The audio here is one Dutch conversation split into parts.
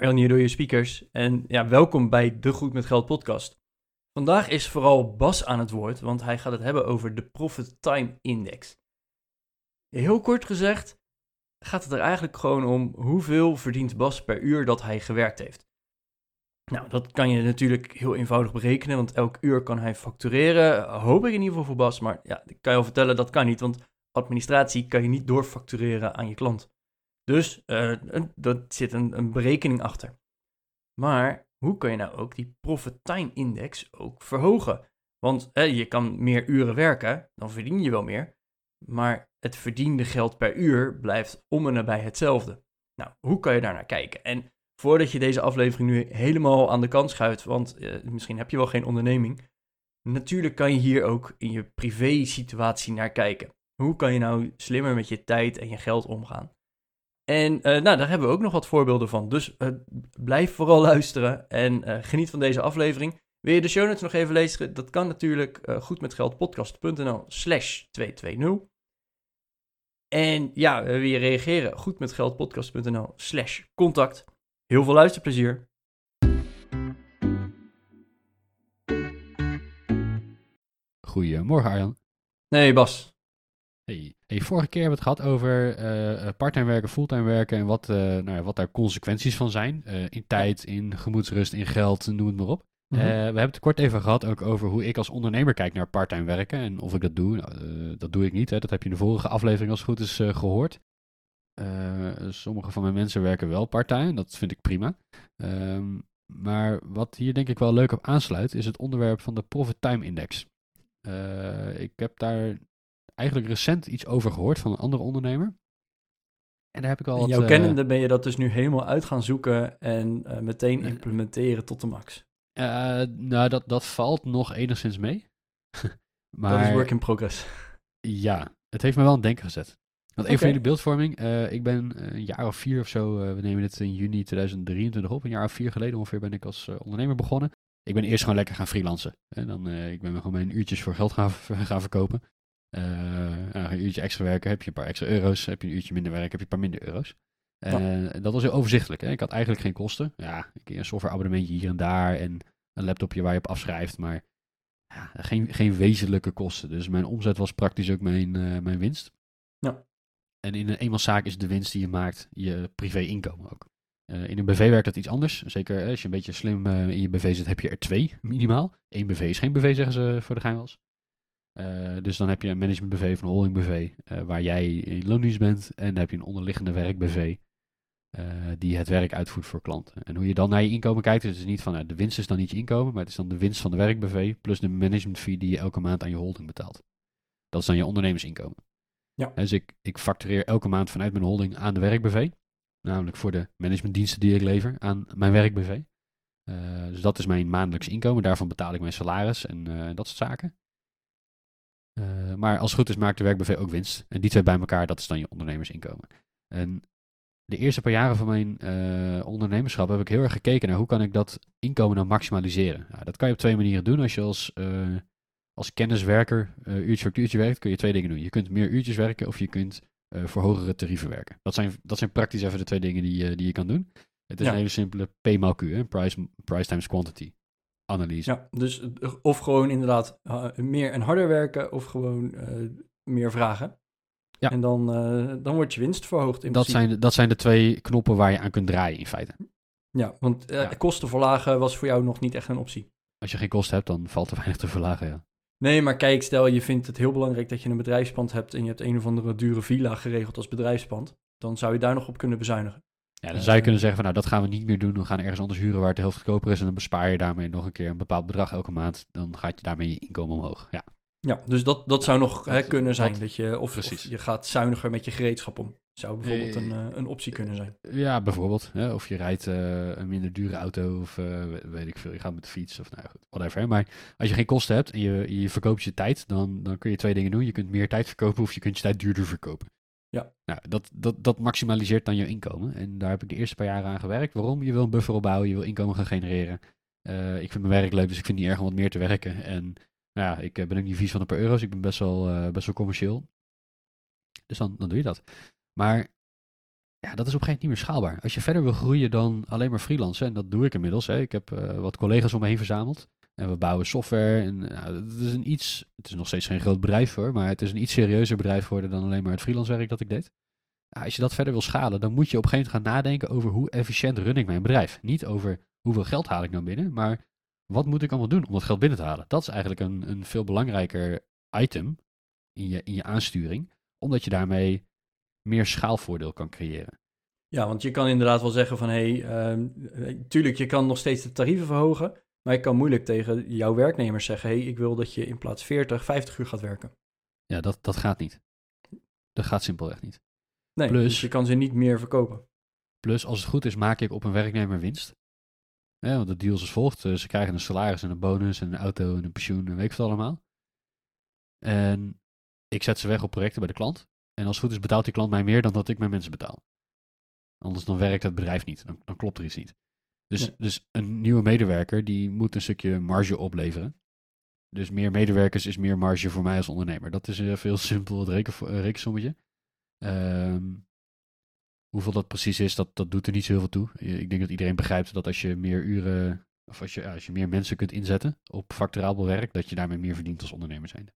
Arjan hier door je speakers en ja, welkom bij de Goed met Geld podcast. Vandaag is vooral Bas aan het woord, want hij gaat het hebben over de Profit Time Index. Heel kort gezegd gaat het er eigenlijk gewoon om hoeveel verdient Bas per uur dat hij gewerkt heeft. Nou, dat kan je natuurlijk heel eenvoudig berekenen, want elk uur kan hij factureren. Hoop ik in ieder geval voor Bas, maar ja, ik kan je al vertellen, dat kan niet, want administratie kan je niet doorfactureren aan je klant. Dus uh, er zit een, een, berekening achter. Maar hoe kan je nou ook die profit time index ook verhogen? Want je kan meer uren werken, dan verdien je wel meer. Maar het verdiende geld per uur blijft om en nabij hetzelfde. Nou, hoe kan je daar naar kijken? En voordat je deze aflevering nu helemaal aan de kant schuift, want uh, misschien heb je wel geen onderneming. Natuurlijk kan je hier ook in je privé situatie naar kijken. Hoe kan je nou slimmer met je tijd en je geld omgaan? En uh, nou, daar hebben we ook nog wat voorbeelden van. Dus uh, blijf vooral luisteren en uh, geniet van deze aflevering. Wil je de show notes nog even lezen? Dat kan natuurlijk goedmetgeldpodcast.nl slash 220. En ja, wil je reageren? Goedmetgeldpodcast.nl slash contact. Heel veel luisterplezier. Goedemorgen Arjan. Nee Bas, Hey. hey. vorige keer hebben we het gehad over uh, parttime werken, fulltime werken en wat, uh, nou ja, wat daar consequenties van zijn. Uh, in tijd, in gemoedsrust, in geld, noem het maar op. Mm -hmm. we hebben het kort even gehad ook over hoe ik als ondernemer kijk naar parttime werken en of ik dat doe. Nou, dat doe ik niet, hè. dat heb je in de vorige aflevering als het goed is gehoord. sommige van mijn mensen werken wel parttime, dat vind ik prima. Um, maar wat hier denk ik wel leuk op aansluit, is het onderwerp van de Profit Time Index. ik heb daar eigenlijk recent iets over gehoord van een andere ondernemer. En daar heb ik al. jouw uh, kennende ben je dat dus nu helemaal uit gaan zoeken en uh, meteen implementeren tot de max. Uh, nou, dat, dat valt nog enigszins mee. maar, dat is work in progress. Ja, het heeft me wel aan het denken gezet. Want even okay. in de beeldvorming. ik ben een jaar of vier of zo, we nemen dit in juni 2023 op. Een jaar of vier geleden ongeveer ben ik als ondernemer begonnen. Ik ben eerst gewoon lekker gaan freelancen. En dan, ik ben gewoon mijn uurtjes voor geld gaan, gaan verkopen. Uh, nou, een uurtje extra werken, heb je een paar extra euro's. Heb je een uurtje minder werken, heb je een paar minder euro's. Ja. Dat was heel overzichtelijk. Hè? Ik had eigenlijk geen kosten. Ja, een softwareabonnementje hier en daar en een laptopje waar je op afschrijft. Maar ja, geen, geen wezenlijke kosten. Dus mijn omzet was praktisch ook mijn, uh, mijn winst. Ja. En in een eenmanszaak is de winst die je maakt je privé-inkomen ook. Uh, in een BV werkt dat iets anders. Zeker als je een beetje slim in je BV zit, heb je er twee minimaal. Eén BV is geen BV, zeggen ze voor de gein was. Uh, dus dan heb je een management BV of een holding BV uh, waar jij in loondienst bent. En dan heb je een onderliggende werk BV uh, die het werk uitvoert voor klanten. En hoe je dan naar je inkomen kijkt, is het niet van de winst is dan niet je inkomen, maar het is dan de winst van de werk BV plus de management fee die je elke maand aan je holding betaalt. Dat is dan je ondernemersinkomen. Ja. Dus ik, ik factureer elke maand vanuit mijn holding aan de werk BV. Namelijk voor de managementdiensten die ik lever aan mijn werk BV. dus dat is mijn maandelijks inkomen. Daarvan betaal ik mijn salaris en dat soort zaken. Uh, maar als het goed is, maakt de werkbv ook winst. En die twee bij elkaar, dat is dan je ondernemersinkomen. En de eerste paar jaren van mijn uh, ondernemerschap heb ik heel erg gekeken naar hoe kan ik dat inkomen nou maximaliseren. Nou, dat kan je op twee manieren doen. Als je als, uh, als kenniswerker uurtje voor uurtje werkt, kun je twee dingen doen. Je kunt meer uurtjes werken of je kunt voor hogere tarieven werken. Dat zijn, dat zijn praktisch even de twee dingen die, die je kan doen. Het is ja. een hele simpele P maal Q, hè? Price, price times quantity analyse. Ja, dus of gewoon inderdaad uh, meer en harder werken of gewoon uh, meer vragen. Ja. En dan, uh, dan wordt je winst verhoogd. In dat, zijn, dat zijn de twee knoppen waar je aan kunt draaien in feite. Ja, want ja. kosten verlagen was voor jou nog niet echt een optie. Als je geen kosten hebt, dan valt er weinig te verlagen, ja. Nee, maar kijk, stel je vindt het heel belangrijk dat je een bedrijfspand hebt en je hebt een of andere dure villa geregeld als bedrijfspand, dan zou je daar nog op kunnen bezuinigen. Ja, dan zou je kunnen zeggen van nou, dat gaan we niet meer doen. We gaan ergens anders huren waar het heel goedkoper is. En dan bespaar je daarmee nog een keer een bepaald bedrag elke maand. Dan gaat je daarmee je inkomen omhoog. Ja, ja dus dat, dat zou nog hè, kunnen zijn. Dat je, of, of, je gaat zuiniger met je gereedschap om. Zou bijvoorbeeld een, uh, een optie kunnen zijn. Ja, bijvoorbeeld. Hè? Of je rijdt uh, een minder dure auto of uh, weet ik veel. Je gaat met de fiets of nou goed, whatever. Maar als je geen kosten hebt en je, je verkoopt je tijd, dan, dan kun je twee dingen doen. Je kunt meer tijd verkopen of je kunt je tijd duurder verkopen. Ja. Nou, dat, dat, dat maximaliseert dan je inkomen. En daar heb ik de eerste paar jaren aan gewerkt. Waarom? Je wil een buffer opbouwen, je wil inkomen gaan genereren. ik vind mijn werk leuk, dus ik vind niet erg om wat meer te werken. En nou ja, ik ben ook niet vies van een paar euro's. Ik ben best wel, best wel commercieel. Dus dan, dan doe je dat. Maar ja, dat is op een gegeven moment niet meer schaalbaar. Als je verder wil groeien dan alleen maar freelancen, en dat doe ik inmiddels. Hè. Ik heb wat collega's om me heen verzameld. En we bouwen software. En nou, het is een iets. Het is nog steeds geen groot bedrijf hoor. Maar het is een iets serieuzer bedrijf geworden dan alleen maar het freelance werk dat ik deed. Ja, als je dat verder wil schalen, dan moet je op een gegeven moment gaan nadenken over hoe efficiënt run ik mijn bedrijf. Niet over hoeveel geld haal ik nou binnen, maar wat moet ik allemaal doen om dat geld binnen te halen. Dat is eigenlijk een, een veel belangrijker item in je, in je aansturing. Omdat je daarmee meer schaalvoordeel kan creëren. Ja, want je kan inderdaad wel zeggen van hé, hey, uh, tuurlijk, je kan nog steeds de tarieven verhogen, maar je kan moeilijk tegen jouw werknemers zeggen, hé, hey, ik wil dat je in plaats 40, 50 uur gaat werken. Ja, dat, dat gaat niet. Dat gaat simpelweg niet. Nee, plus, dus je kan ze niet meer verkopen. Plus, als het goed is, maak ik op een werknemer winst. Ja, want de deal is als volgt. Eh, ze krijgen een salaris en een bonus en een auto en een pensioen en weet ik allemaal. En ik zet ze weg op projecten bij de klant. En als het goed is betaalt die klant mij meer dan dat ik mijn mensen betaal. Anders dan werkt het bedrijf niet. Dan, dan klopt er iets niet. Dus, dus een nieuwe medewerker die moet een stukje marge opleveren. Dus meer medewerkers is meer marge voor mij als ondernemer. Dat is een veel simpel reken, uh, rekensommetje. Ehm, hoeveel dat precies is, dat, dat doet er niet zo heel veel toe. Ik denk dat iedereen begrijpt dat als je meer uren, of als je, als je meer mensen kunt inzetten op facturabel werk, dat je daarmee meer verdient als ondernemer zijn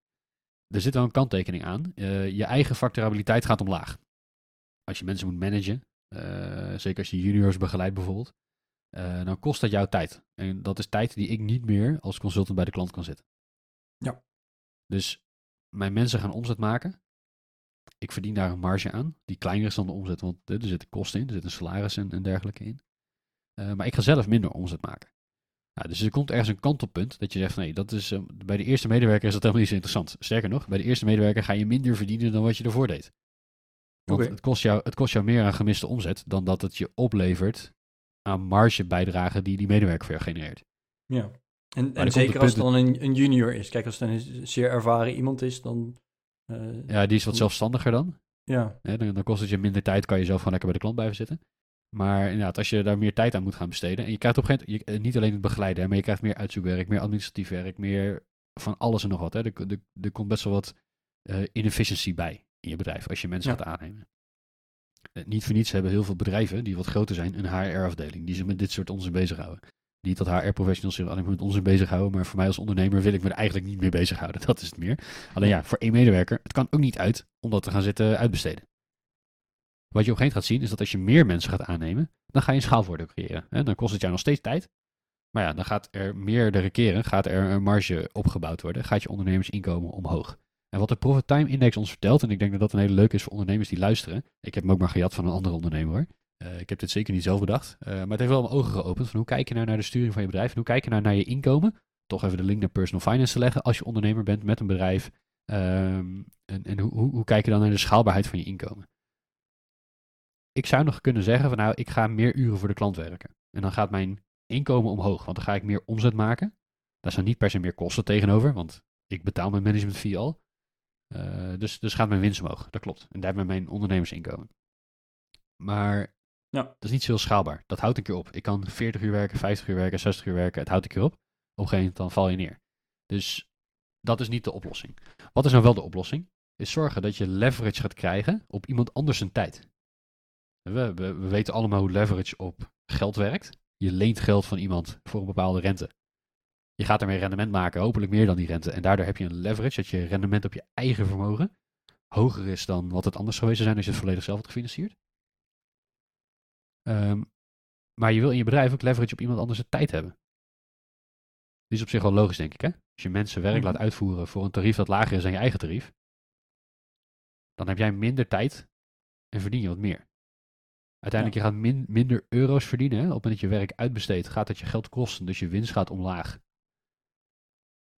er zit wel een kanttekening aan. Uh, je eigen facturabiliteit gaat omlaag. Als je mensen moet managen, uh, zeker als je juniors begeleidt bijvoorbeeld, uh, dan kost dat jouw tijd. En dat is tijd die ik niet meer als consultant bij de klant kan zitten. Ja. Dus mijn mensen gaan omzet maken. Ik verdien daar een marge aan, die kleiner is dan de omzet, want er zitten kosten in, er zit een salaris en, en dergelijke in. maar ik ga zelf minder omzet maken. Nou, dus er komt ergens een kantelpunt dat je zegt, nee, dat is, uh, bij de eerste medewerker is dat helemaal niet zo interessant. Sterker nog, bij de eerste medewerker ga je minder verdienen dan wat je ervoor deed. Want okay. het, kost jou, het kost jou meer aan gemiste omzet dan dat het je oplevert aan margebijdragen die die medewerker voor jou genereert. Ja, en, en zeker als het dan een, een, junior is. Kijk, als het een zeer ervaren iemand is, dan... Uh, ja, die is wat zelfstandiger dan. Ja. ja dan, dan, kost het je minder tijd, kan je zelf gewoon lekker bij de klant blijven zitten. Maar inderdaad, als je daar meer tijd aan moet gaan besteden. En je krijgt op een gegeven moment, niet alleen het begeleiden, maar je krijgt meer uitzoekwerk, meer administratief werk, meer van alles en nog wat. Hè. Er, er, komt best wel wat uh, inefficiency bij in je bedrijf als je mensen gaat aannemen. Uh, niet voor niets hebben heel veel bedrijven die wat groter zijn een HR-afdeling die zich met dit soort onzin bezighouden. Niet dat HR-professionals zich alleen met onzin bezighouden, maar voor mij als ondernemer wil ik me er eigenlijk niet mee bezighouden. Dat is het meer. Alleen ja, voor één medewerker, het kan ook niet uit om dat te gaan zitten uitbesteden. Wat je op een gegeven moment gaat zien, is dat als je meer mensen gaat aannemen, dan ga je een schaalvoordeel creëren. En dan kost het jou nog steeds tijd. Maar ja, dan gaat er meerdere keren gaat er een marge opgebouwd worden. Gaat je ondernemersinkomen omhoog. En wat de Profit Time Index ons vertelt, en ik denk dat dat een hele leuke is voor ondernemers die luisteren. Ik heb hem ook maar gejat van een andere ondernemer hoor. Uh, ik heb dit zeker niet zelf bedacht. Uh, maar het heeft wel mijn ogen geopend van hoe kijk je nou naar de sturing van je bedrijf. En hoe kijk je nou naar je inkomen. Toch even de link naar personal finance te leggen als je ondernemer bent met een bedrijf. Um, en en hoe, hoe, hoe kijk je dan naar de schaalbaarheid van je inkomen ik zou nog kunnen zeggen van nou, ik ga meer uren voor de klant werken. En dan gaat mijn inkomen omhoog, want dan ga ik meer omzet maken. Daar zijn niet per se meer kosten tegenover, want ik betaal mijn management fee al. Uh, dus, dus gaat mijn winst omhoog, dat klopt. En daar mijn ondernemersinkomen. Maar ja. dat is niet zo heel schaalbaar. Dat houdt een keer op. Ik kan 40 uur werken, 50 uur werken, 60 uur werken. Het houdt een keer op. Op een gegeven moment dan val je neer. Dus dat is niet de oplossing. Wat is nou wel de oplossing? Is zorgen dat je leverage gaat krijgen op iemand anders zijn tijd. We, we, we, weten allemaal hoe leverage op geld werkt. Je leent geld van iemand voor een bepaalde rente. Je gaat ermee rendement maken, hopelijk meer dan die rente. En daardoor heb je een leverage dat je rendement op je eigen vermogen hoger is dan wat het anders geweest zou zijn als je het volledig zelf had gefinancierd. Um, maar je wil in je bedrijf ook leverage op iemand anders tijd hebben. Die is op zich wel logisch, denk ik. Hè? Als je mensen werk mhm. laat uitvoeren voor een tarief dat lager is dan je eigen tarief, dan heb jij minder tijd en verdien je wat meer. Uiteindelijk, je gaat min, minder euro's verdienen. Hè? Op het moment dat je werk uitbesteedt, gaat dat je geld kosten. Dus je winst gaat omlaag.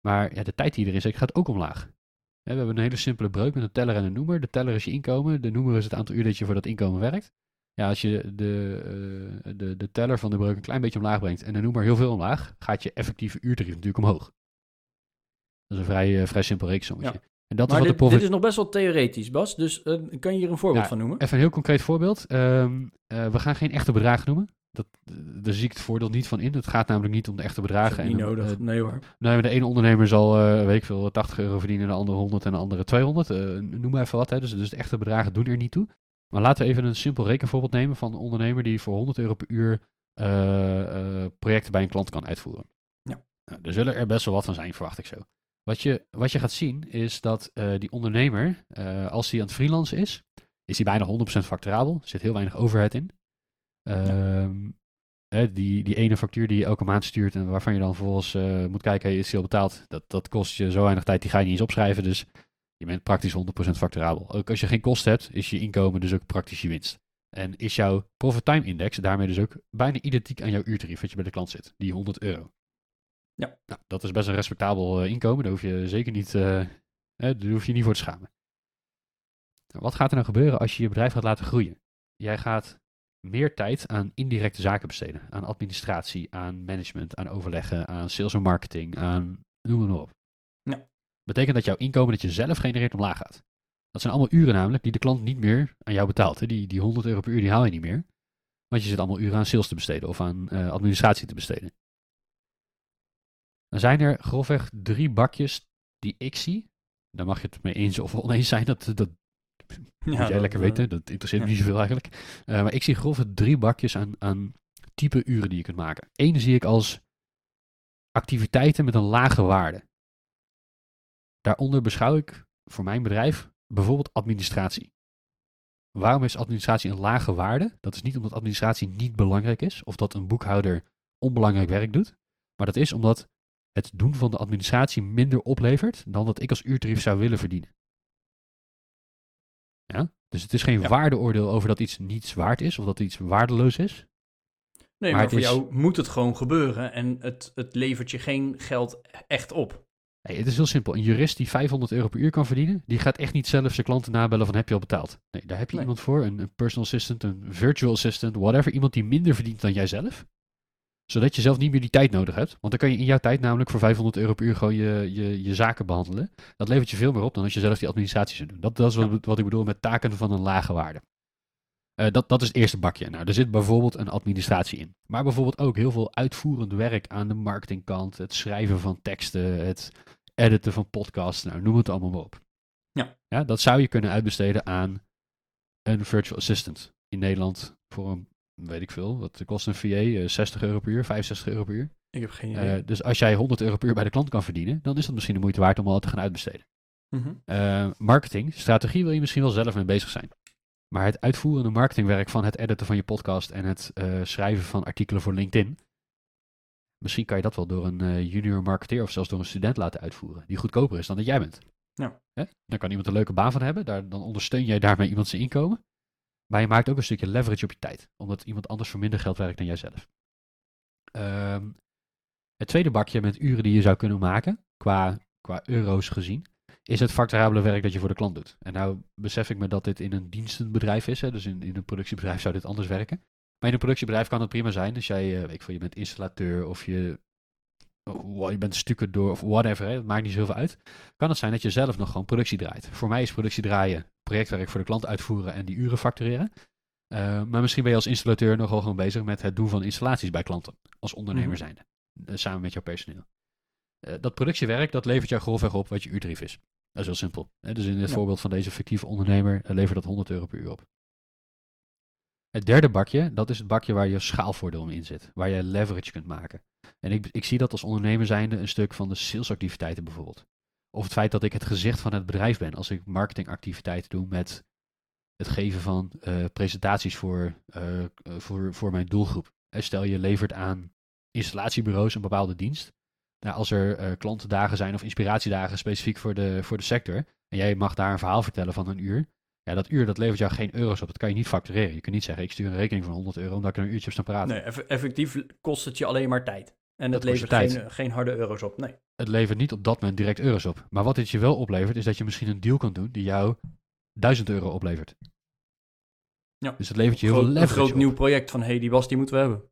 Maar ja, de tijd die er is, gaat ook omlaag. we hebben een hele simpele breuk met een teller en een noemer. De teller is je inkomen, de noemer is het aantal uur dat je voor dat inkomen werkt. Ja, als je de, uh, de, de teller van de breuk een klein beetje omlaag brengt en de noemer heel veel omlaag, gaat je effectieve uurtarief natuurlijk omhoog. Dat is een vrij, uh, vrij simpel reeksommetje. Ja. En dat maar is wat dit, de profit... dit is nog best wel theoretisch, Bas. Dus uh, kan je hier een voorbeeld Ja, van noemen? Even een heel concreet voorbeeld. Um, we gaan geen echte bedragen noemen. Dat, daar zie ik het voordeel niet van in. Het gaat namelijk niet om de echte bedragen. niet en, nodig, uh, nee hoor. Nee, de ene ondernemer zal, uh, weet ik veel, 80 euro verdienen, de andere 100 en de andere 200. Uh, noem maar even wat. Hè. Dus, dus de echte bedragen doen er niet toe. Maar laten we even een simpel rekenvoorbeeld nemen van een ondernemer die voor 100 euro per uur projecten bij een klant kan uitvoeren. Ja. Nou, er zullen er best wel wat van zijn, verwacht ik zo. Wat je, wat je gaat zien is dat die ondernemer, als hij aan het freelancen is, is hij bijna 100% facturabel. Er zit heel weinig overhead in. Ja. Hè, die, die ene factuur die je elke maand stuurt en waarvan je dan vervolgens uh, moet kijken, hey, is die al betaald? Dat, dat kost je zo weinig tijd, die ga je niet eens opschrijven. Dus je bent praktisch 100% facturabel. Ook als je geen kosten hebt, is je inkomen dus ook praktisch je winst. En is jouw profit time index daarmee dus ook bijna identiek aan jouw uurtarief wat je bij de klant zit, die 100 euro. Ja. Nou, dat is best een respectabel uh, inkomen, daar hoef je zeker niet, uh, daar hoef je niet voor te schamen. Nou, wat gaat er nou gebeuren als je je bedrijf gaat laten groeien? Jij gaat meer tijd aan indirecte zaken besteden. Aan administratie, aan management, aan overleggen, aan sales en marketing, aan noem maar op. Ja. Betekent dat jouw inkomen dat je zelf genereert omlaag gaat. Dat zijn allemaal uren namelijk die de klant niet meer aan jou betaalt. Hè. Die, die 100 euro per uur die haal je niet meer. Want je zit allemaal uren aan sales te besteden of aan uh, administratie te besteden. Dan zijn er grofweg drie bakjes die ik zie. Daar mag je het mee eens of oneens zijn. Dat, dat ja, moet jij lekker uh, weten, dat interesseert me niet zoveel eigenlijk. Uh, maar ik zie grofweg drie bakjes aan, aan type uren die je kunt maken. Eén zie ik als activiteiten met een lage waarde. Daaronder beschouw ik voor mijn bedrijf bijvoorbeeld administratie. Waarom is administratie een lage waarde? Dat is niet omdat administratie niet belangrijk is of dat een boekhouder onbelangrijk werk doet. Maar dat is omdat het doen van de administratie minder oplevert dan dat ik als uurtarief zou willen verdienen. Ja? Dus het is geen Ja. waardeoordeel over dat iets niets waard is of dat iets waardeloos is. Nee, Maar voor is- jou moet het gewoon gebeuren en het, het levert je geen geld echt op. Nee, het is heel simpel. Een jurist die 500 euro per uur kan verdienen, die gaat echt niet zelf zijn klanten nabellen van heb je al betaald. Nee, daar heb je Nee. iemand voor, een, een personal assistant, een virtual assistant, whatever. Iemand die minder verdient dan jijzelf. Zodat je zelf niet meer die tijd nodig hebt. Want dan kan je in jouw tijd namelijk voor 500 euro per uur gewoon je, je, je zaken behandelen. Dat levert je veel meer op dan als je zelf die administratie zou doen. Dat, dat is wat, wat ik bedoel met taken van een lage waarde. Eh, dat, dat is het eerste bakje. Nou, er zit bijvoorbeeld een administratie in. Maar bijvoorbeeld ook heel veel uitvoerend werk aan de marketingkant. Het schrijven van teksten, het editen van podcasts. Nou, noem het allemaal maar op. Ja. ja. Dat zou je kunnen uitbesteden aan een virtual assistant. In Nederland voor een, weet ik veel, wat kost een VA? Eh, 60 euro per uur, 65 euro per uur. Ik heb geen idee. Eh, dus als jij 100 euro per uur bij de klant kan verdienen, dan is dat misschien de moeite waard om al te gaan uitbesteden. Mhm. Eh, marketing, strategie wil je misschien wel zelf mee bezig zijn. Maar het uitvoerende marketingwerk van het editen van je podcast en het eh, schrijven van artikelen voor LinkedIn. Misschien kan je dat wel door een eh, junior marketeer of zelfs door een student laten uitvoeren. Die goedkoper is dan dat jij bent. Ja. Hè? Dan kan iemand een leuke baan van hebben. Daar, dan ondersteun jij daarmee iemand zijn inkomen. Maar je maakt ook een stukje leverage op je tijd. Omdat iemand anders voor minder geld werkt dan jijzelf. Ehm, het tweede bakje met uren die je zou kunnen maken, qua, qua euro's gezien, is het facturabele werk dat je voor de klant doet. En nou besef ik me dat dit in een dienstenbedrijf is. Hè? Dus in, in een productiebedrijf zou dit anders werken. Maar in een productiebedrijf kan het prima zijn. Dus jij, eh, ik veel, je bent installateur of je, oh, je bent stukendoor of whatever. Hè? Het maakt niet zoveel uit. Kan het zijn dat je zelf nog gewoon productie draait. Voor mij is productie draaien, projectwerk voor de klant uitvoeren en die uren factureren. Eh, maar misschien ben je als installateur nogal gewoon bezig met het doen van installaties bij klanten. Als ondernemer Mhm. zijnde. eh, samen met jouw personeel. Eh, dat productiewerk, dat levert jou grofweg op wat je uurtarief is. Dat is heel simpel. Hè? Dus in het Ja. voorbeeld van deze fictieve ondernemer levert dat 100 euro per uur op. Het derde bakje, dat is het bakje waar je schaalvoordeel in zit. Waar je leverage kunt maken. En ik, ik zie dat als ondernemer zijnde een stuk van de salesactiviteiten bijvoorbeeld. Of het feit dat ik het gezicht van het bedrijf ben. Als ik marketingactiviteiten doe met het geven van eh, presentaties voor, eh, eh, voor, voor mijn doelgroep. Eh, stel je levert aan installatiebureaus een bepaalde dienst. Nou, als er eh, klantendagen zijn of inspiratiedagen specifiek voor de, voor de sector. En jij mag daar een verhaal vertellen van een uur. Ja, dat uur dat levert jou geen euro's op. Dat kan je niet factureren. Je kunt niet zeggen, ik stuur een rekening van 100 euro omdat ik er een uurtje op sta praten. Nee, eff- effectief kost het je alleen maar tijd. En het Dat levert geen, geen harde euro's op. Nee. Het levert niet op dat moment direct euro's op. Maar wat dit je wel oplevert, is dat je misschien een deal kan doen die jou 1000 euro oplevert. Ja. Dus het levert je heel veel een groot op. nieuw project van, hé, hey, die was, die moeten we hebben.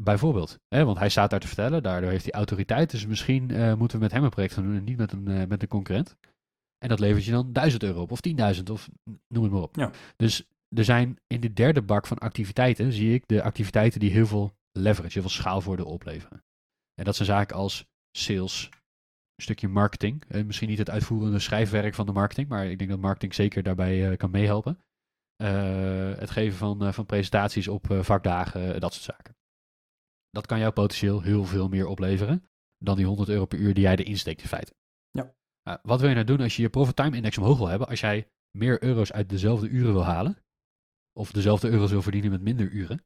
Bijvoorbeeld. Hè, want hij staat daar te vertellen, daardoor heeft hij autoriteit. Dus misschien eh, moeten we met hem een project gaan doen en niet met een, eh, met een concurrent. En dat levert je dan 1000 euro op, of 10.000, of noem het maar op. Ja. Dus er zijn in de derde bak van activiteiten, zie ik de activiteiten die heel veel leverage, heel veel schaalvoordeel opleveren. En dat zijn zaken als sales, een stukje marketing. Eh, misschien niet het uitvoerende schrijfwerk van de marketing, maar ik denk dat marketing zeker daarbij eh, kan meehelpen. Eh, het geven van, eh, van presentaties op vakdagen, dat soort zaken. Dat kan jou potentieel heel veel meer opleveren dan die 100 euro per uur die jij erin steekt in feite. Nou, wat wil je nou doen als je je profit time index omhoog wil hebben? Als jij meer euro's uit dezelfde uren wil halen, of dezelfde euro's wil verdienen met minder uren.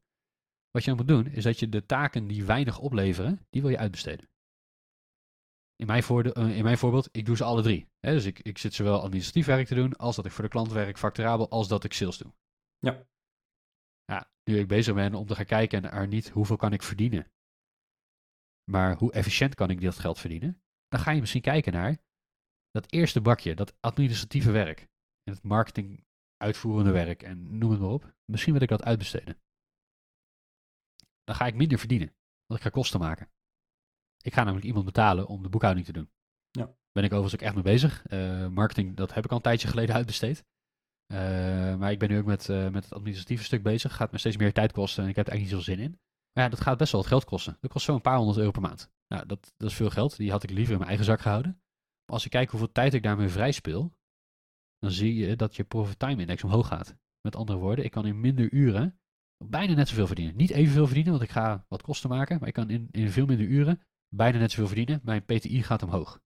Wat je dan moet doen, is dat je de taken die weinig opleveren, die wil je uitbesteden. In mijn, voorde- eh, in mijn voorbeeld, ik doe ze alle drie. Hè? Dus ik, ik zit zowel administratief werk te doen, als dat ik voor de klant werk, facturabel, als dat ik sales doe. Ja. Ja, nu ik bezig ben om te gaan kijken naar niet hoeveel kan ik verdienen, maar hoe efficiënt kan ik dat geld verdienen, dan ga je misschien kijken naar dat eerste bakje, dat administratieve werk, en het marketing uitvoerende werk en noem het maar op. Misschien wil ik dat uitbesteden. Dan ga ik minder verdienen, want ik ga kosten maken. Ik ga namelijk iemand betalen om de boekhouding te doen. Ja. Ben ik overigens ook echt mee bezig. Eh, marketing, dat heb ik al een tijdje geleden uitbesteed. Eh, maar ik ben nu ook met, eh, met het administratieve stuk bezig. Gaat me steeds meer tijd kosten en ik heb er eigenlijk niet zoveel zin in. Maar ja, dat gaat best wel wat geld kosten. Dat kost zo'n paar honderd euro per maand. Nou, dat, dat is veel geld. Die had ik liever in mijn eigen zak gehouden. Als ik kijk hoeveel tijd ik daarmee vrij speel, dan zie je dat je profit time index omhoog gaat. Met andere woorden, ik kan in minder uren bijna net zoveel verdienen. Niet evenveel verdienen, want ik ga wat kosten maken, maar ik kan in, in veel minder uren bijna net zoveel verdienen. Mijn PTI gaat omhoog.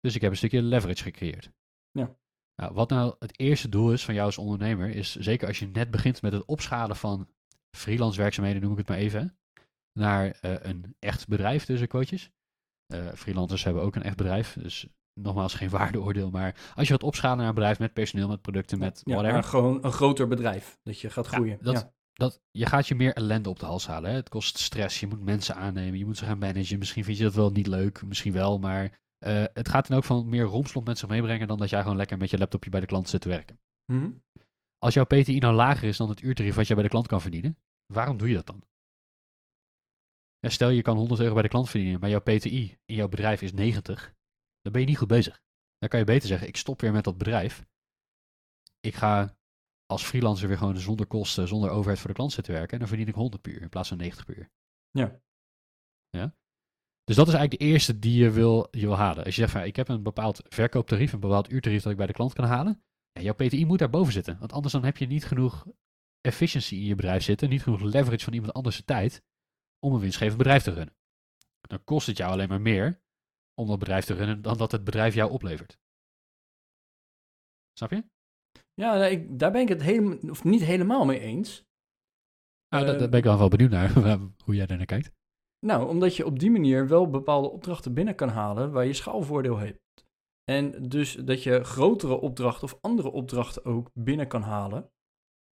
Dus ik heb een stukje leverage gecreëerd. Ja. Nou, wat nou het eerste doel is van jou als ondernemer, is zeker als je net begint met het opschalen van freelance werkzaamheden, noem ik het maar even, naar eh, een echt bedrijf tussen quotejes. Eh, freelancers hebben ook een echt bedrijf, dus nogmaals geen waardeoordeel, maar als je wat opschalen naar een bedrijf met personeel, met producten, met Ja, whatever. maar gewoon een groter bedrijf. Dat je gaat Ja, groeien. dat- Ja. dat, je gaat je meer ellende op de hals halen. Hè? Het kost stress, je moet mensen aannemen, je moet ze gaan managen. Misschien vind je dat wel niet leuk, misschien wel, maar eh, het gaat dan ook van meer romslomp met zich meebrengen dan dat jij gewoon lekker met je laptopje bij de klant zit te werken. Mhm. Als jouw PTI nou lager is dan het uurtarief wat jij bij de klant kan verdienen, waarom doe je dat dan? Ja, stel je kan 100 euro bij de klant verdienen, maar jouw PTI in jouw bedrijf is 90, dan ben je niet goed bezig. Dan kan je beter zeggen, ik stop weer met dat bedrijf. Ik ga als freelancer weer gewoon zonder kosten, zonder overheid voor de klant zitten werken. En dan verdien ik 100 per uur in plaats van 90 per uur. Ja. Ja. Dus dat is eigenlijk de eerste die je wil, je wil halen. Als je zegt van ik heb een bepaald verkooptarief, een bepaald uurtarief dat ik bij de klant kan halen. Ja, jouw PTI moet daarboven zitten. Want anders dan heb je niet genoeg efficiency in je bedrijf zitten. Niet genoeg leverage van iemand anders de tijd om een winstgevend bedrijf te runnen. Dan kost het jou alleen maar meer om dat bedrijf te runnen dan dat het bedrijf jou oplevert. Snap je? Ja, ik, daar ben ik het helemaal, of niet helemaal mee eens. Nou, daar, Ehm, daar ben ik wel wel benieuwd naar hoe jij daar naar kijkt. Nou, omdat je op die manier wel bepaalde opdrachten binnen kan halen waar je schaalvoordeel hebt. En dus dat je grotere opdrachten of andere opdrachten ook binnen kan halen,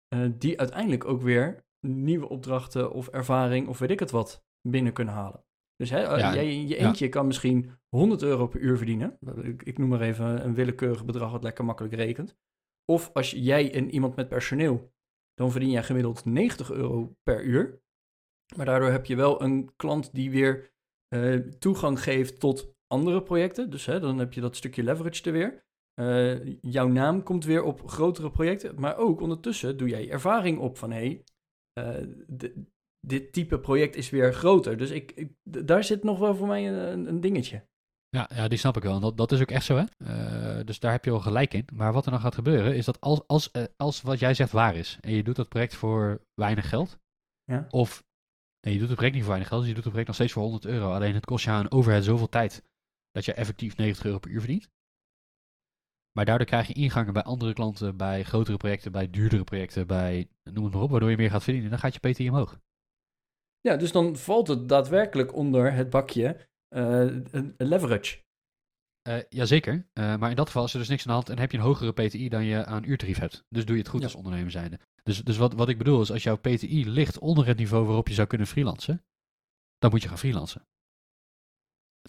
eh, die uiteindelijk ook weer nieuwe opdrachten of ervaring of weet ik het wat binnen kunnen halen. Dus hè, eh, Ja, jij in je ja. eentje kan misschien 100 euro per uur verdienen. Ik, ik noem maar even een willekeurig bedrag wat lekker makkelijk rekent. Of als jij en iemand met personeel, dan verdien jij gemiddeld 90 euro per uur. Maar daardoor heb je wel een klant die weer eh, toegang geeft tot andere projecten. Dus hè, dan heb je dat stukje leverage er weer. Eh, jouw naam komt weer op grotere projecten. Maar ook ondertussen doe jij ervaring op van hé, hey, eh, dit type project is weer groter. Dus ik, daar zit nog wel voor mij een, een dingetje. Ja, ja, die snap ik wel. En dat, dat is ook echt zo, hè? Eh, dus daar heb je wel gelijk in. Maar wat er dan gaat gebeuren, is dat als, als, eh, als wat jij zegt waar is, en je doet dat project voor weinig geld, Ja. of nee, je doet het project niet voor weinig geld, dus je doet het project nog steeds voor 100 euro, alleen het kost je aan overhead zoveel tijd dat je effectief 90 euro per uur verdient. Maar daardoor krijg je ingangen bij andere klanten, bij grotere projecten, bij duurdere projecten, bij noem het maar op, waardoor je meer gaat verdienen. Dan gaat je PTI omhoog. Ja, dus dan valt het daadwerkelijk onder het bakje een- een leverage. Eh jazeker, Eh, maar in dat geval is er dus niks aan de hand en heb je een hogere PTI dan je aan uurtarief hebt. Dus doe je het goed Ja. als ondernemer zijnde. Dus, dus wat, wat ik bedoel is, als jouw PTI ligt onder het niveau waarop je zou kunnen freelancen, dan moet je gaan freelancen.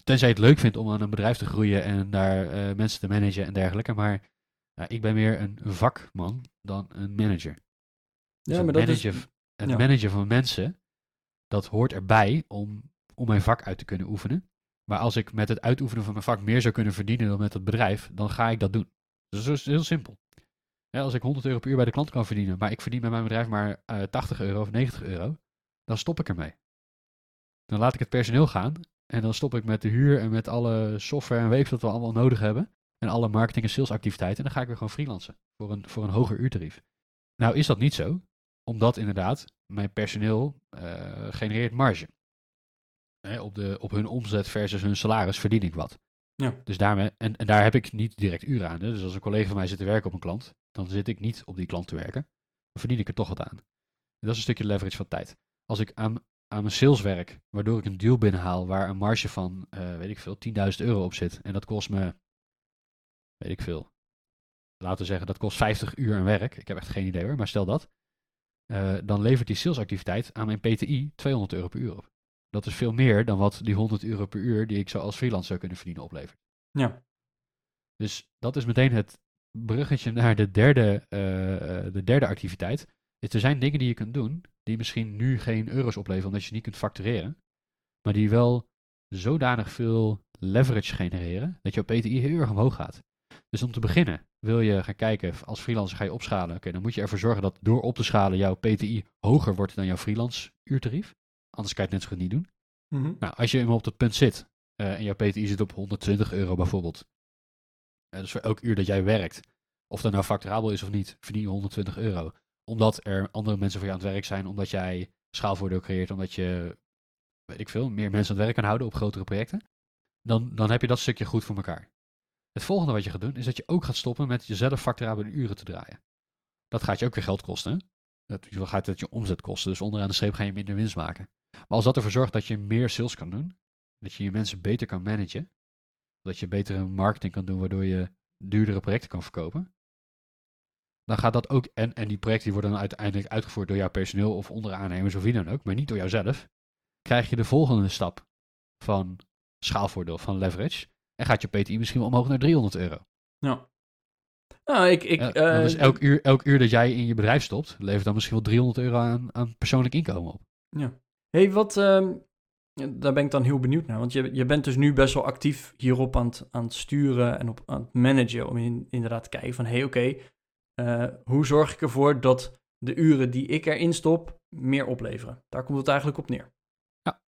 Tenzij je het leuk vindt om aan een bedrijf te groeien en daar eh, mensen te managen en dergelijke. Maar ik ben meer een vakman dan een manager. Dus Ja, maar dat is... het ja. managen van mensen, dat hoort erbij om, om mijn vak uit te kunnen oefenen. Maar als ik met het uitoefenen van mijn vak meer zou kunnen verdienen dan met het bedrijf, dan ga ik dat doen. Dus dat is heel simpel. Ja, als ik 100 euro per uur bij de klant kan verdienen, maar ik verdien bij mijn bedrijf maar eh 80 euro of 90 euro, dan stop ik ermee. Dan laat ik het personeel gaan en dan stop ik met de huur en met alle software en weet ik wat we allemaal nodig hebben. En alle marketing- en salesactiviteiten. En dan ga ik weer gewoon freelancen voor een, voor een hoger uurtarief. Nou is dat niet zo, omdat inderdaad mijn personeel eh, genereert marge. Hè, op, de, op hun omzet versus hun salaris verdien ik wat. Ja. Dus daarmee, en, en daar heb ik niet direct uren aan. Hè. Dus als een collega van mij zit te werken op een klant, dan zit ik niet op die klant te werken. Dan verdien ik er toch wat aan. En dat is een stukje leverage van tijd. Als ik aan, aan mijn sales werk, waardoor ik een deal binnenhaal waar een marge van, eh, weet ik veel, 10.000 euro op zit. En dat kost me, weet ik veel. Laten we zeggen, dat kost 50 uur aan werk. Ik heb echt geen idee hoor, maar stel dat. Eh, dan levert die salesactiviteit aan mijn PTI 200 euro per uur op. Dat is veel meer dan wat die 100 euro per uur die ik zo als freelancer zou kunnen verdienen oplevert. Ja. Dus dat is meteen het bruggetje naar de derde, eh, de derde activiteit. Is er zijn dingen die je kunt doen die misschien nu geen euro's opleveren omdat je niet kunt factureren. Maar die wel zodanig veel leverage genereren dat je PTI heel erg omhoog gaat. Dus om te beginnen wil je gaan kijken, als freelancer ga je opschalen. Oké, dan moet je ervoor zorgen dat door op te schalen jouw PTI hoger wordt dan jouw freelance uurtarief. Anders kan je het net zo goed niet doen. Mhm. Nou, als je eenmaal op dat punt zit eh, en jouw PTI zit op 120 euro bijvoorbeeld. dus voor elk uur dat jij werkt, of dat nou facturabel is of niet, verdien je 120 euro. Omdat er andere mensen voor je aan het werk zijn, omdat jij schaalvoordeel creëert, omdat je, weet ik veel, meer mensen aan het werk kan houden op grotere projecten. Dan, dan heb je dat stukje goed voor elkaar. Het volgende wat je gaat doen, is dat je ook gaat stoppen met jezelf facturabele uren te draaien. Dat gaat je ook weer geld kosten. Dat gaat het je omzet kosten. Dus onderaan de streep ga je minder winst maken. Maar als dat ervoor zorgt dat je meer sales kan doen, dat je je mensen beter kan managen, dat je betere marketing kan doen waardoor je duurdere projecten kan verkopen, dan gaat dat ook, en, en die projecten die worden dan uiteindelijk uitgevoerd door jouw personeel of onderaannemers of wie dan ook, maar niet door jouzelf, krijg je de volgende stap van schaalvoordeel, van leverage, en gaat je PTI misschien wel omhoog naar 300 euro. Ja. Nou, ik... ik Ja, dan is elk uur, elk uur dat jij in je bedrijf stopt, levert dan misschien wel 300 euro aan, aan persoonlijk inkomen op. hey, wat... ehm, daar ben ik dan heel benieuwd naar. Want je, je bent dus nu best wel actief hierop aan het, aan het sturen en op, aan het managen. Om in, inderdaad te kijken van, hé, hey, oké, eh, hoe zorg ik ervoor dat de uren die ik erin stop meer opleveren? Daar komt het eigenlijk op neer. Ja.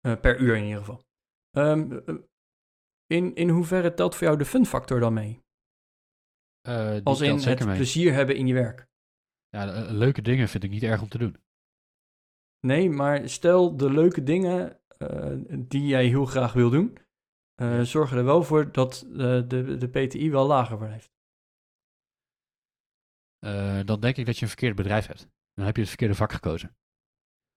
Eh, per uur in ieder geval. Ehm, eh, in, in hoeverre telt voor jou de fun factor dan mee? Als in het mee. plezier hebben in je werk. Ja, de- leuke dingen vind ik niet erg om te doen. Nee, maar stel de leuke dingen die jij heel graag wil doen, zorgen er wel voor dat de, de PTI wel lager blijft. Eh, dan denk ik dat je een verkeerd bedrijf hebt. Dan heb je het verkeerde vak gekozen.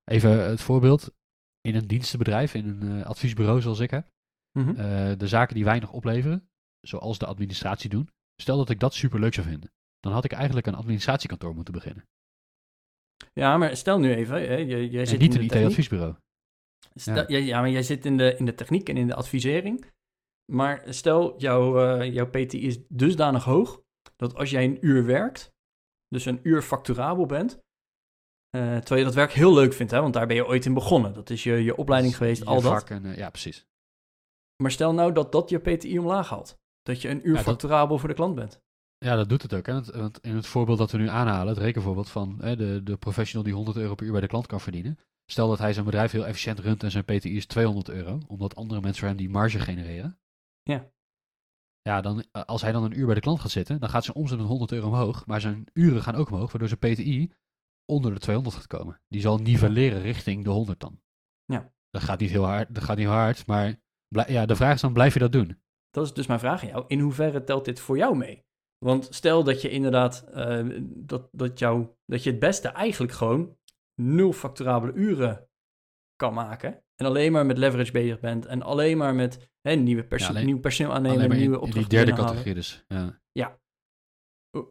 Even het voorbeeld. In een dienstenbedrijf, in een eh, adviesbureau zoals ik heb, Mhm. eh, de zaken die weinig opleveren, zoals de administratie doen, stel dat ik dat superleuk zou vinden. Dan had ik eigenlijk een administratiekantoor moeten beginnen. Ja, maar stel nu even, hè, jij, jij En zit niet in een. IT-adviesbureau. Ja. maar jij zit in de, in de techniek en in de advisering. Maar stel, jouw, eh, jouw PTI is dusdanig hoog dat als jij een uur werkt, dus een uur facturabel bent, eh, terwijl je dat werk heel leuk vindt, hè, want daar ben je ooit in begonnen. Dat is je, je opleiding geweest, Je al dat. en, eh, ja, precies. Maar stel nou dat dat je PTI omlaag haalt. Dat je een uur Ja, dat- facturabel voor de klant bent. Ja, dat doet het ook. Hè? Want, want in het voorbeeld dat we nu aanhalen, het rekenvoorbeeld van hè, de, de professional die 100 euro per uur bij de klant kan verdienen. Stel dat hij zijn bedrijf heel efficiënt runt en zijn PTI is 200 euro, omdat andere mensen voor hem die marge genereren. Ja. Ja, dan, eh, als hij dan een uur bij de klant gaat zitten, dan gaat zijn omzet met 100 euro omhoog, maar zijn uren gaan ook omhoog, waardoor zijn PTI onder de 200 gaat komen. Die zal nivelleren richting de 100 dan. Ja. Dat gaat niet heel hard, dat gaat niet hard, maar ja, de vraag is dan, blijf je dat doen? Dat is dus mijn vraag aan jou. In hoeverre telt dit voor jou mee? Want stel dat je inderdaad eh, dat, dat, jou, dat je het beste eigenlijk gewoon nul facturabele uren kan maken. En alleen maar met leverage bezig bent. En alleen maar met hè, nieuwe perso- Ja, alleen- nieuw personeel aannemen, Alleen maar nieuwe opdrachten die derde categorie dus. Ja.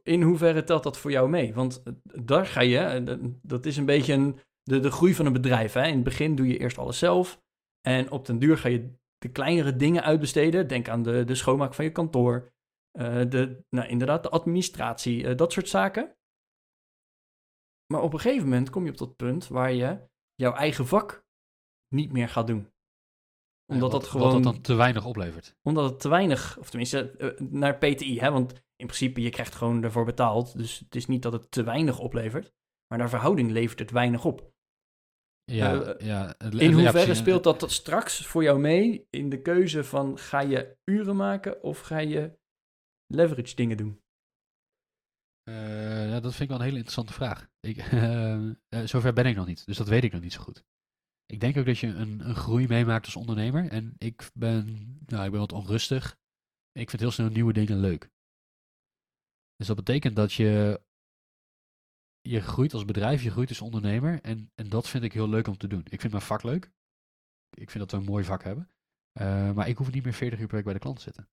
In hoeverre telt dat voor jou mee? Want eh, daar ga je, eh, dat- is een beetje een de, de groei van een bedrijf. Hè? In het begin doe je eerst alles zelf. En op den duur ga je de kleinere dingen uitbesteden. Denk aan de, de schoonmaak van je kantoor. eh, de, nou, inderdaad, de administratie, dat soort zaken. Maar op een gegeven moment kom je op dat punt waar je jouw eigen vak niet meer gaat doen. Omdat Wat- dat gewoon Wat dat dan te weinig oplevert. omdat het te weinig, of tenminste eh, naar PTI, hè, want in principe je krijgt gewoon ervoor betaald. Dus het is niet dat het te weinig oplevert, maar naar verhouding levert het weinig op. Ja, Eh, ja, In hoeverre speelt dat straks voor jou mee in de keuze van ga je uren maken of ga je leverage dingen doen? Eh, ja, dat vind ik wel een hele interessante vraag. Ik, eh, zover ben ik nog niet, dus dat weet ik nog niet zo goed. Ik denk ook dat je een, een groei meemaakt als ondernemer. En ik ben, nou, ik ben wat onrustig. Ik vind heel snel nieuwe dingen leuk. Dus dat betekent dat je, je groeit als bedrijf, je groeit als ondernemer. En, en dat vind ik heel leuk om te doen. Ik vind mijn vak leuk. Ik vind dat we een mooi vak hebben. Eh, maar ik hoef niet meer 40 uur per week bij de klant te zitten.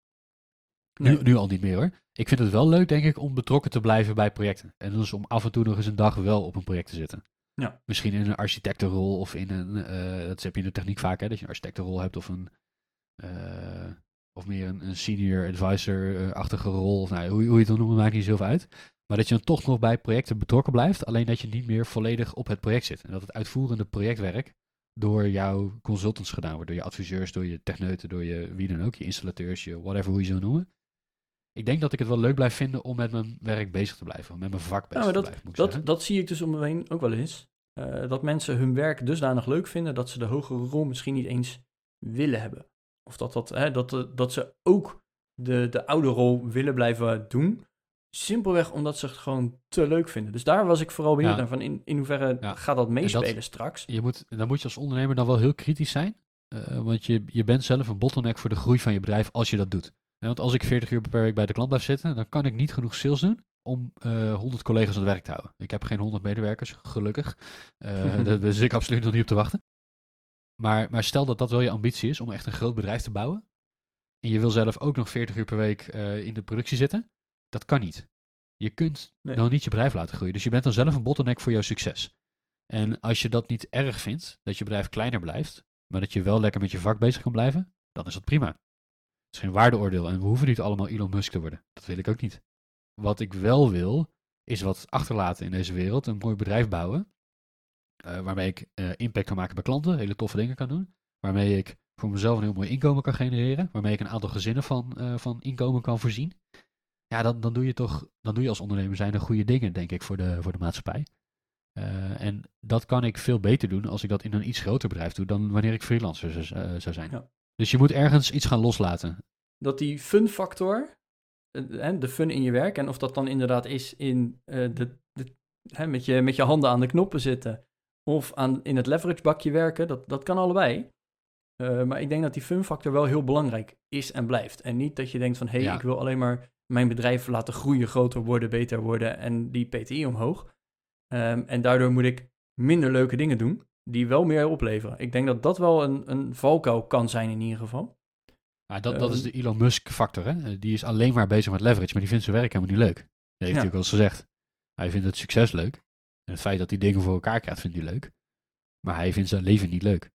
Nee. Nu, nu al niet meer hoor. Ik vind het wel leuk, denk ik, om betrokken te blijven bij projecten. En dus om af en toe nog eens een dag wel op een project te zitten. Ja. Misschien in een architectenrol of in een. eh, dat heb je in de techniek vaak, hè, dat je een architectenrol hebt of een. eh, of meer een, een senior advisor-achtige rol. Of, nou, hoe, hoe je het dan noemt, maakt niet zoveel uit. Maar dat je dan toch nog bij projecten betrokken blijft. Alleen dat je niet meer volledig op het project zit. En dat het uitvoerende projectwerk door jouw consultants gedaan wordt. Door je adviseurs, door je techneuten, door je wie dan ook. Je installateurs, je whatever hoe je ze wil noemen. Ik denk dat ik het wel leuk blijf vinden om met mijn werk bezig te blijven. Met mijn vak bezig Ja, maar te blijven, moet ik Dat, dat zie ik dus om me heen ook wel eens. Eh, dat mensen hun werk dusdanig leuk vinden dat ze de hogere rol misschien niet eens willen hebben. Of dat, dat, hè, dat, eh, dat ze ook de, de oude rol willen blijven doen. Simpelweg omdat ze het gewoon te leuk vinden. Dus daar was ik vooral benieuwd Ja. naar. Van in, in hoeverre Ja. gaat dat meespelen straks? je moet, dan moet je als ondernemer dan wel heel kritisch zijn. eh, want je, je bent zelf een bottleneck voor de groei van je bedrijf als je dat doet. Want als ik 40 uur per week bij de klant blijf zitten, dan kan ik niet genoeg sales doen om eh 100 collega's aan het werk te houden. Ik heb geen 100 medewerkers, gelukkig. Daar daar zit ik absoluut nog niet op te wachten. Maar, maar stel dat dat wel je ambitie is om echt een groot bedrijf te bouwen. En je wil zelf ook nog 40 uur per week eh, in de productie zitten. Dat kan niet. Je kunt Nee. dan niet je bedrijf laten groeien. Dus je bent dan zelf een bottleneck voor jouw succes. En als je dat niet erg vindt, dat je bedrijf kleiner blijft, maar dat je wel lekker met je vak bezig kan blijven, dan is dat prima. Het is geen waardeoordeel en we hoeven niet allemaal Elon Musk te worden. Dat wil ik ook niet. Wat ik wel wil, is wat achterlaten in deze wereld. Een mooi bedrijf bouwen, eh, waarmee ik eh, impact kan maken bij klanten, hele toffe dingen kan doen. Waarmee ik voor mezelf een heel mooi inkomen kan genereren. Waarmee ik een aantal gezinnen van, eh, van inkomen kan voorzien. Ja, dan, dan doe je toch, dan doe je als ondernemer zijn er goede dingen, denk ik, voor de, voor de maatschappij. En dat kan ik veel beter doen als ik dat in een iets groter bedrijf doe dan wanneer ik freelancer zou, zou zijn. Ja. Dus je moet ergens iets gaan loslaten. Dat die fun factor, de fun in je werk, en of dat dan inderdaad is in eh, de, de, hè, met, je, met je handen aan de knoppen zitten of aan, in het leverage bakje werken, dat, dat kan allebei. Eh, maar ik denk dat die fun factor wel heel belangrijk is en blijft. En niet dat je denkt van, hé, hey, Ja. ik wil alleen maar mijn bedrijf laten groeien, groter worden, beter worden en die PTI omhoog. Ehm, en daardoor moet ik minder leuke dingen doen, die wel meer opleveren. Ik denk dat dat wel een, een valkuil kan zijn in ieder geval. Maar dat, dat is Ehm. de Elon Musk factor. Hè? Eh, Die is alleen maar bezig met leverage, maar die vindt zijn werk helemaal niet leuk. Dat heeft hij Ja. natuurlijk al eens gezegd. Hij vindt het succes leuk. En het feit dat hij dingen voor elkaar krijgt, vindt hij leuk. Maar hij vindt zijn leven niet leuk.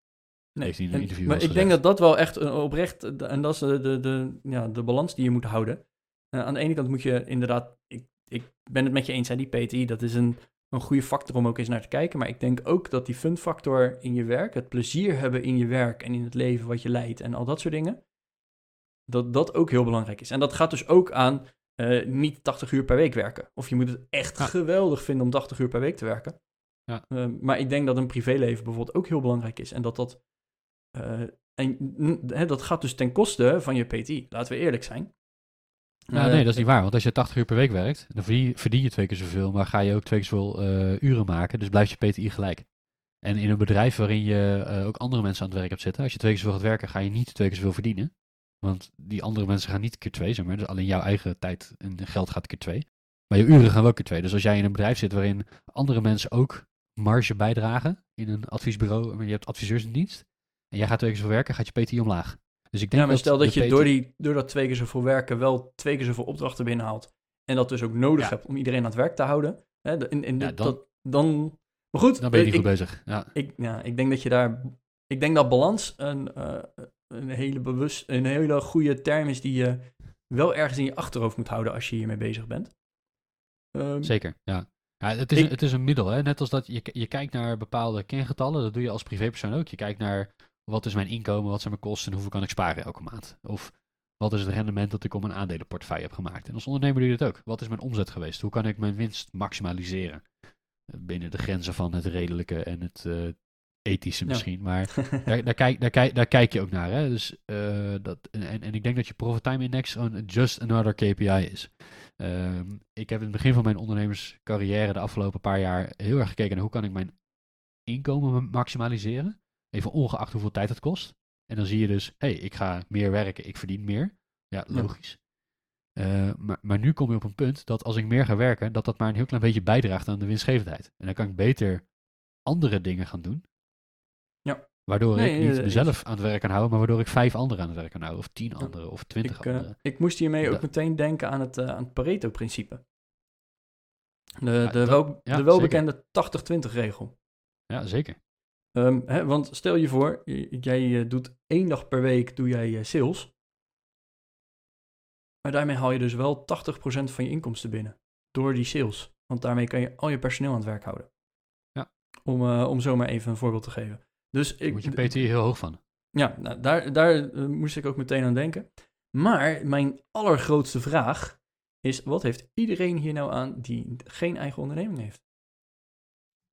Nee, Heeft hij in een en- interview maar ik denk dat dat wel echt oprecht, eh, en dat is de, de, de, ja, de balans die je moet houden. Eh, aan de ene kant moet je inderdaad, ik, ik ben het met je eens, hè, die PTI, dat is een, een goede factor om ook eens naar te kijken. Maar ik denk ook dat die fun factor in je werk, het plezier hebben in je werk en in het leven wat je leidt en al dat soort dingen, dat dat ook heel belangrijk is. En dat gaat dus ook aan eh, niet 80 uur per week werken. Of je moet het echt Ja. geweldig vinden om 80 uur per week te werken. Ja. Eh, maar ik denk dat een privéleven bijvoorbeeld ook heel belangrijk is. En dat dat eh, en hè, dat gaat dus ten koste van je PTI. Laten we eerlijk zijn. Nou, Eh, nee, dat is niet waar. Want als je 80 uur per week werkt, dan verdien je, twee keer zoveel, maar ga je ook twee keer zoveel uren maken. Dus blijft je PTI gelijk. En in een bedrijf waarin je ook andere mensen aan het werk hebt zitten, als je twee keer zoveel gaat werken, ga je niet twee keer zoveel verdienen. Want die andere mensen gaan niet keer twee, zeg maar. Dus alleen jouw eigen tijd en geld gaat keer twee. Maar je uren gaan wel keer twee. Dus als jij in een bedrijf zit waarin andere mensen ook marge bijdragen in een adviesbureau, maar je hebt adviseurs in dienst, en jij gaat twee keer zoveel werken, gaat je PTI omlaag. Dus ik denk Ja, maar stel dat je door, die, door dat twee keer zoveel werken wel twee keer zoveel opdrachten binnenhaalt. En dat dus ook nodig Ja. hebt om iedereen aan het werk te houden. Hè, in, in Ja, dan- dat, dan, Maar goed, Dan ben je niet goed bezig. Ja. ik, ja, ik denk dat je daar... Ik denk dat balans een, eh, een, hele bewust, een hele goede term is die je wel ergens in je achterhoofd moet houden als je hiermee bezig bent. Ehm, Zeker, ja. ja het, is, Ik- het is een middel, hè? net als dat je, je kijkt naar bepaalde kengetallen, dat doe je als privépersoon ook. Je kijkt naar wat is mijn inkomen, wat zijn mijn kosten en hoeveel kan ik sparen elke maand. Of wat is het rendement dat ik op een aandelenportefeuille heb gemaakt. En als ondernemer doe je dat ook. Wat is mijn omzet geweest? Hoe kan ik mijn winst maximaliseren? Eh, Binnen de grenzen van het redelijke en het eh, ethische Ja. misschien. Maar daar, daar, kijk, daar, kijk, daar kijk je ook naar. Hè? Dus, eh, dat, en, en ik denk dat je Profit Time Index gewoon just another KPI is. Ehm, ik heb in het begin van mijn ondernemerscarrière de afgelopen paar jaar heel erg gekeken naar hoe kan ik mijn inkomen ma- maximaliseren. Even ongeacht hoeveel tijd het kost. En dan zie je dus, hé, hey, ik ga meer werken, ik verdien meer. Ja, Ja. logisch. Eh, maar, maar nu kom je op een punt dat als ik meer ga werken, dat dat maar een heel klein beetje bijdraagt aan de winstgevendheid. En dan kan ik beter andere dingen gaan doen. Waardoor Nee, ik niet eh, mezelf aan het werk kan houden, maar waardoor ik vijf anderen aan het werk kan houden. Of tien anderen, of twintig ik, eh, anderen. ik moest hiermee ook meteen denken aan het, eh, aan het Pareto-principe. De, Ja, de, dat- wel, ja, de welbekende 80-20-regel. Ja, zeker. Ehm, hè, want stel je voor, jij doet één dag per week doe jij sales. Maar daarmee haal je dus wel 80% van je inkomsten binnen. Door die sales. Want daarmee kan je al je personeel aan het werk houden. Ja. Om, eh, om zo maar even een voorbeeld te geven. Dus ik, moet je PTI heel hoog van. ja, nou, daar, daar eh, moest ik ook meteen aan denken. Maar mijn allergrootste vraag is: wat heeft iedereen hier nou aan die geen eigen onderneming heeft?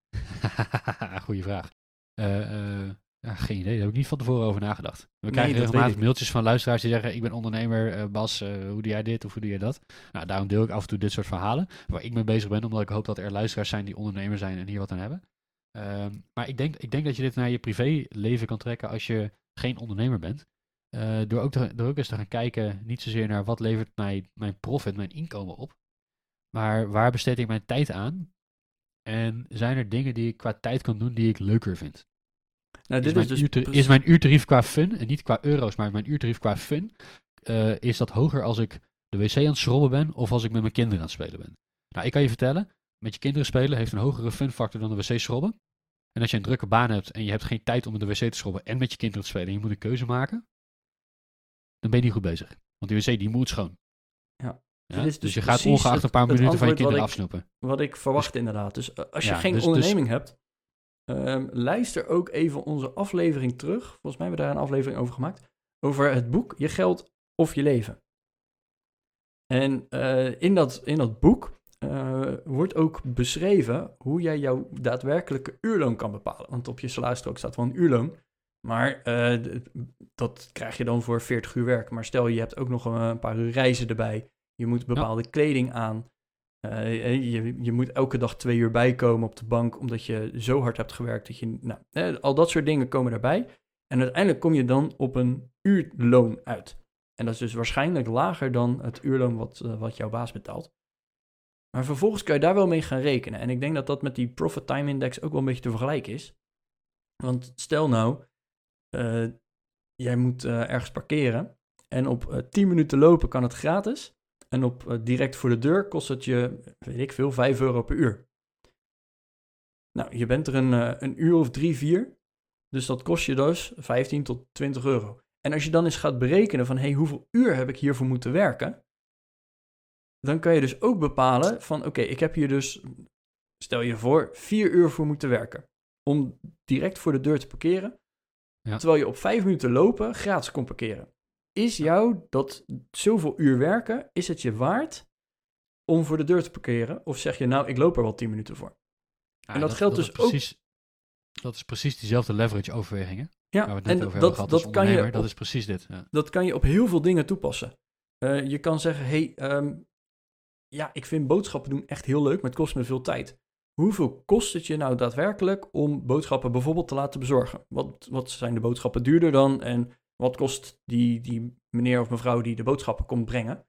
Goeie vraag. Eh, eh, ja, geen idee, daar heb ik niet van tevoren over nagedacht. We Nee, krijgen regelmatig mailtjes van luisteraars die zeggen: Ik ben ondernemer, Bas, hoe doe jij dit of hoe doe jij dat? Nou, daarom deel ik af en toe dit soort verhalen waar ik mee bezig ben, omdat ik hoop dat er luisteraars zijn die ondernemer zijn en hier wat aan hebben. Ehm, maar ik denk, ik denk dat je dit naar je privéleven kan trekken als je geen ondernemer bent. Eh, door, ook te, door ook eens te gaan kijken, niet zozeer naar wat levert mij mijn profit, mijn inkomen op, maar waar besteed ik mijn tijd aan? En zijn er dingen die ik qua tijd kan doen die ik leuker vind? Nou, Is dit mijn, is dus. uurta- precies- is mijn uurtarief qua fun, en niet qua euro's, maar mijn uurtarief qua fun, eh, is dat hoger als ik de wc aan het schrobben ben of als ik met mijn kinderen aan het spelen ben? Nou, ik kan je vertellen, met je kinderen spelen heeft een hogere funfactor dan de wc schrobben. En als je een drukke baan hebt en je hebt geen tijd om in de wc te schrobben en met je kinderen te spelen en je moet een keuze maken, dan ben je niet goed bezig. Want die wc die moet schoon. Ja. Dus, dus je gaat ongeacht het- een paar minuten van je wat kinderen ik- afsnoepen. Wat ik verwacht inderdaad. Dus eh, als je Ja, geen dus- dus- onderneming hebt, ehm, luister ook even onze aflevering terug. Volgens mij hebben we daar een aflevering over gemaakt. Over het boek Je geld of je leven. En eh, in, dat, in dat boek eh, wordt ook beschreven hoe jij jouw daadwerkelijke uurloon kan bepalen. Want op je salarisstrook staat wel een uurloon. Maar eh, dat krijg je dan voor 40 uur werk. Maar stel je hebt ook nog een, paar uur reizen erbij. Je moet bepaalde kleding aan. Eh, je, je moet elke dag twee uur bijkomen op de bank, omdat je zo hard hebt gewerkt dat je. Nou, eh, al dat soort dingen komen daarbij. En uiteindelijk kom je dan op een uurloon uit. En dat is dus waarschijnlijk lager dan het uurloon wat, wat jouw baas betaalt. Maar vervolgens kan je daar wel mee gaan rekenen. En ik denk dat dat met die Profit Time Index ook wel een beetje te vergelijken is. Want stel nou, eh, jij moet eh, ergens parkeren. En op eh 10 minuten lopen kan het gratis. En op direct voor de deur kost het je, weet ik veel, 5 euro per uur. Nou, je bent er een, een uur of drie, vier. Dus dat kost je dus 15 tot 20 euro. En als je dan eens gaat berekenen van, hey, hoeveel uur heb ik hiervoor moeten werken? Dan kan je dus ook bepalen van, oké, ik heb hier dus, stel je voor, vier uur voor moeten werken. Om direct voor de deur te parkeren. Ja. Terwijl je op vijf minuten lopen gratis kon parkeren. Is jou dat zoveel uur werken, is het je waard om voor de deur te parkeren? Of zeg je, nou, ik loop er wel 10 minuten voor? Ja, En dat geldt dus ook- precies, Dat is precies diezelfde leverage overwegingen. Ja, Waar we het net en over dat, gehad dat, kan je op, Dat is precies dit. Ja. dat kan je op heel veel dingen toepassen. Eh, je kan zeggen, hey, ehm, ja, ik vind boodschappen doen echt heel leuk, maar het kost me veel tijd. Hoeveel kost het je nou daadwerkelijk om boodschappen bijvoorbeeld te laten bezorgen? Wat, wat zijn de boodschappen duurder dan en wat kost die, die meneer of mevrouw die de boodschappen komt brengen?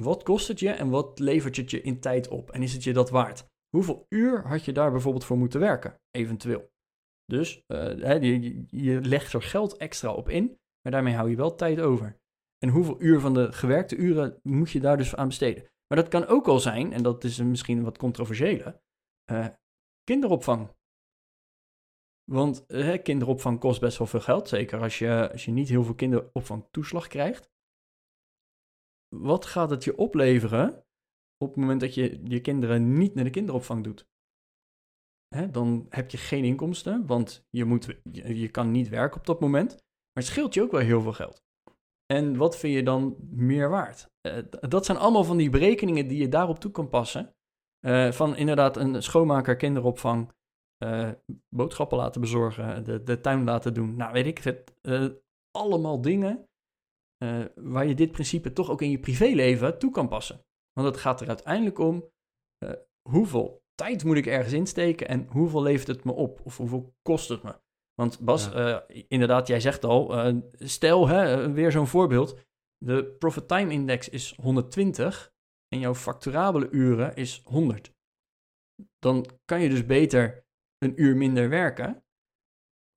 Wat kost het je en wat levert het je in tijd op? En is het je dat waard? Hoeveel uur had je daar bijvoorbeeld voor moeten werken, eventueel? Dus eh, je- je legt er geld extra op in, maar daarmee hou je wel tijd over. En hoeveel uur van de gewerkte uren moet je daar dus aan besteden? Maar dat kan ook al zijn, en dat is misschien wat controversiële, eh, kinderopvang Want hè, kinderopvang kost best wel veel geld. Zeker als je, als je niet heel veel kinderopvangtoeslag krijgt. Wat gaat het je opleveren op het moment dat je je kinderen niet naar de kinderopvang doet? Hè, dan heb je geen inkomsten, want je, moet, je, je kan niet werken op dat moment. Maar het scheelt je ook wel heel veel geld. En wat vind je dan meer waard? Uh, dat zijn allemaal van die berekeningen die je daarop toe kan passen. Uh, van inderdaad een schoonmaker, kinderopvang, uh, boodschappen laten bezorgen, de, de tuin laten doen. Nou, weet ik het. allemaal dingen waar je dit principe toch ook in je privéleven toe kan passen. Want het gaat er uiteindelijk om hoeveel tijd moet ik ergens insteken en hoeveel levert het me op? Of hoeveel kost het me? Want Bas, ja. uh, inderdaad, jij zegt al, stel, hè, weer zo'n voorbeeld. De profit time index is 120 en jouw facturabele uren is 100. Dan kan je dus beter een uur minder werken.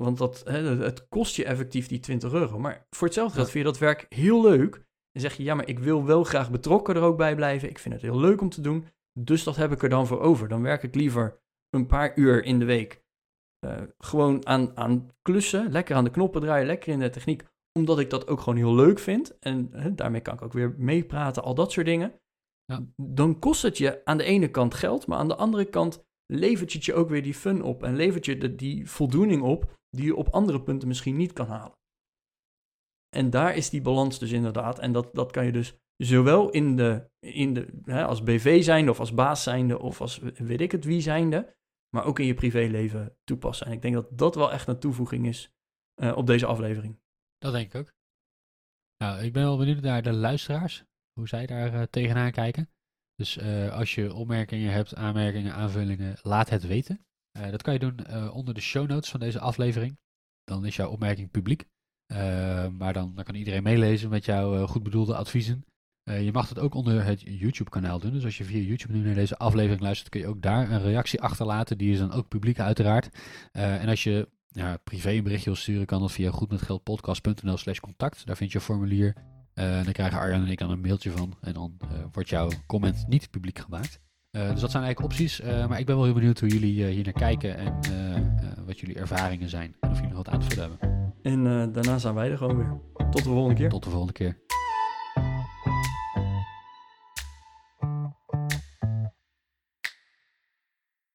Want dat, het kost je effectief die 20 euro. Maar voor hetzelfde geld ja. vind je dat werk heel leuk. En zeg je, ja, maar ik wil wel graag betrokken er ook bij blijven. Ik vind het heel leuk om te doen. Dus dat heb ik er dan voor over. Dan werk ik liever een paar uur in de week uh, gewoon aan, aan klussen, lekker aan de knoppen draaien, lekker in de techniek, omdat ik dat ook gewoon heel leuk vind. En uh, daarmee kan ik ook weer meepraten, al dat soort dingen. Ja. Dan kost het je aan de ene kant geld, maar aan de andere kant levert je je ook weer die fun op en levert je de, die voldoening op die je op andere punten misschien niet kan halen. En daar is die balans dus inderdaad. En dat, dat kan je dus zowel in de, in de, hè, als BV zijnde of als baas zijnde of als weet ik het wie zijnde, maar ook in je privéleven toepassen. En ik denk dat dat wel echt een toevoeging is uh, op deze aflevering. Dat denk ik ook. Nou, ik ben wel benieuwd naar de luisteraars, hoe zij daar uh, tegenaan kijken. Dus uh, als je opmerkingen hebt, aanmerkingen, aanvullingen, laat het weten. dat kan je doen onder de show notes van deze aflevering. Dan is jouw opmerking publiek. maar dan, dan kan iedereen meelezen met jouw goed bedoelde adviezen. Je mag het ook onder het YouTube-kanaal doen. Dus als je via YouTube nu naar deze aflevering luistert, kun je ook daar een reactie achterlaten. Die is dan ook publiek uiteraard. En als je ja, privé een berichtje wil sturen, kan dat via goedmetgeldpodcast.nl slash contact. Daar vind je een formulier. Uh, dan krijgen Arjan en ik dan een mailtje van. En dan wordt jouw comment niet publiek gemaakt. dus dat zijn eigenlijk opties. maar ik ben wel heel benieuwd hoe jullie hier naar kijken en wat jullie ervaringen zijn. En of jullie nog wat aan te vullen hebben. En daarna zijn wij er gewoon weer. Tot de volgende keer. Tot de volgende keer.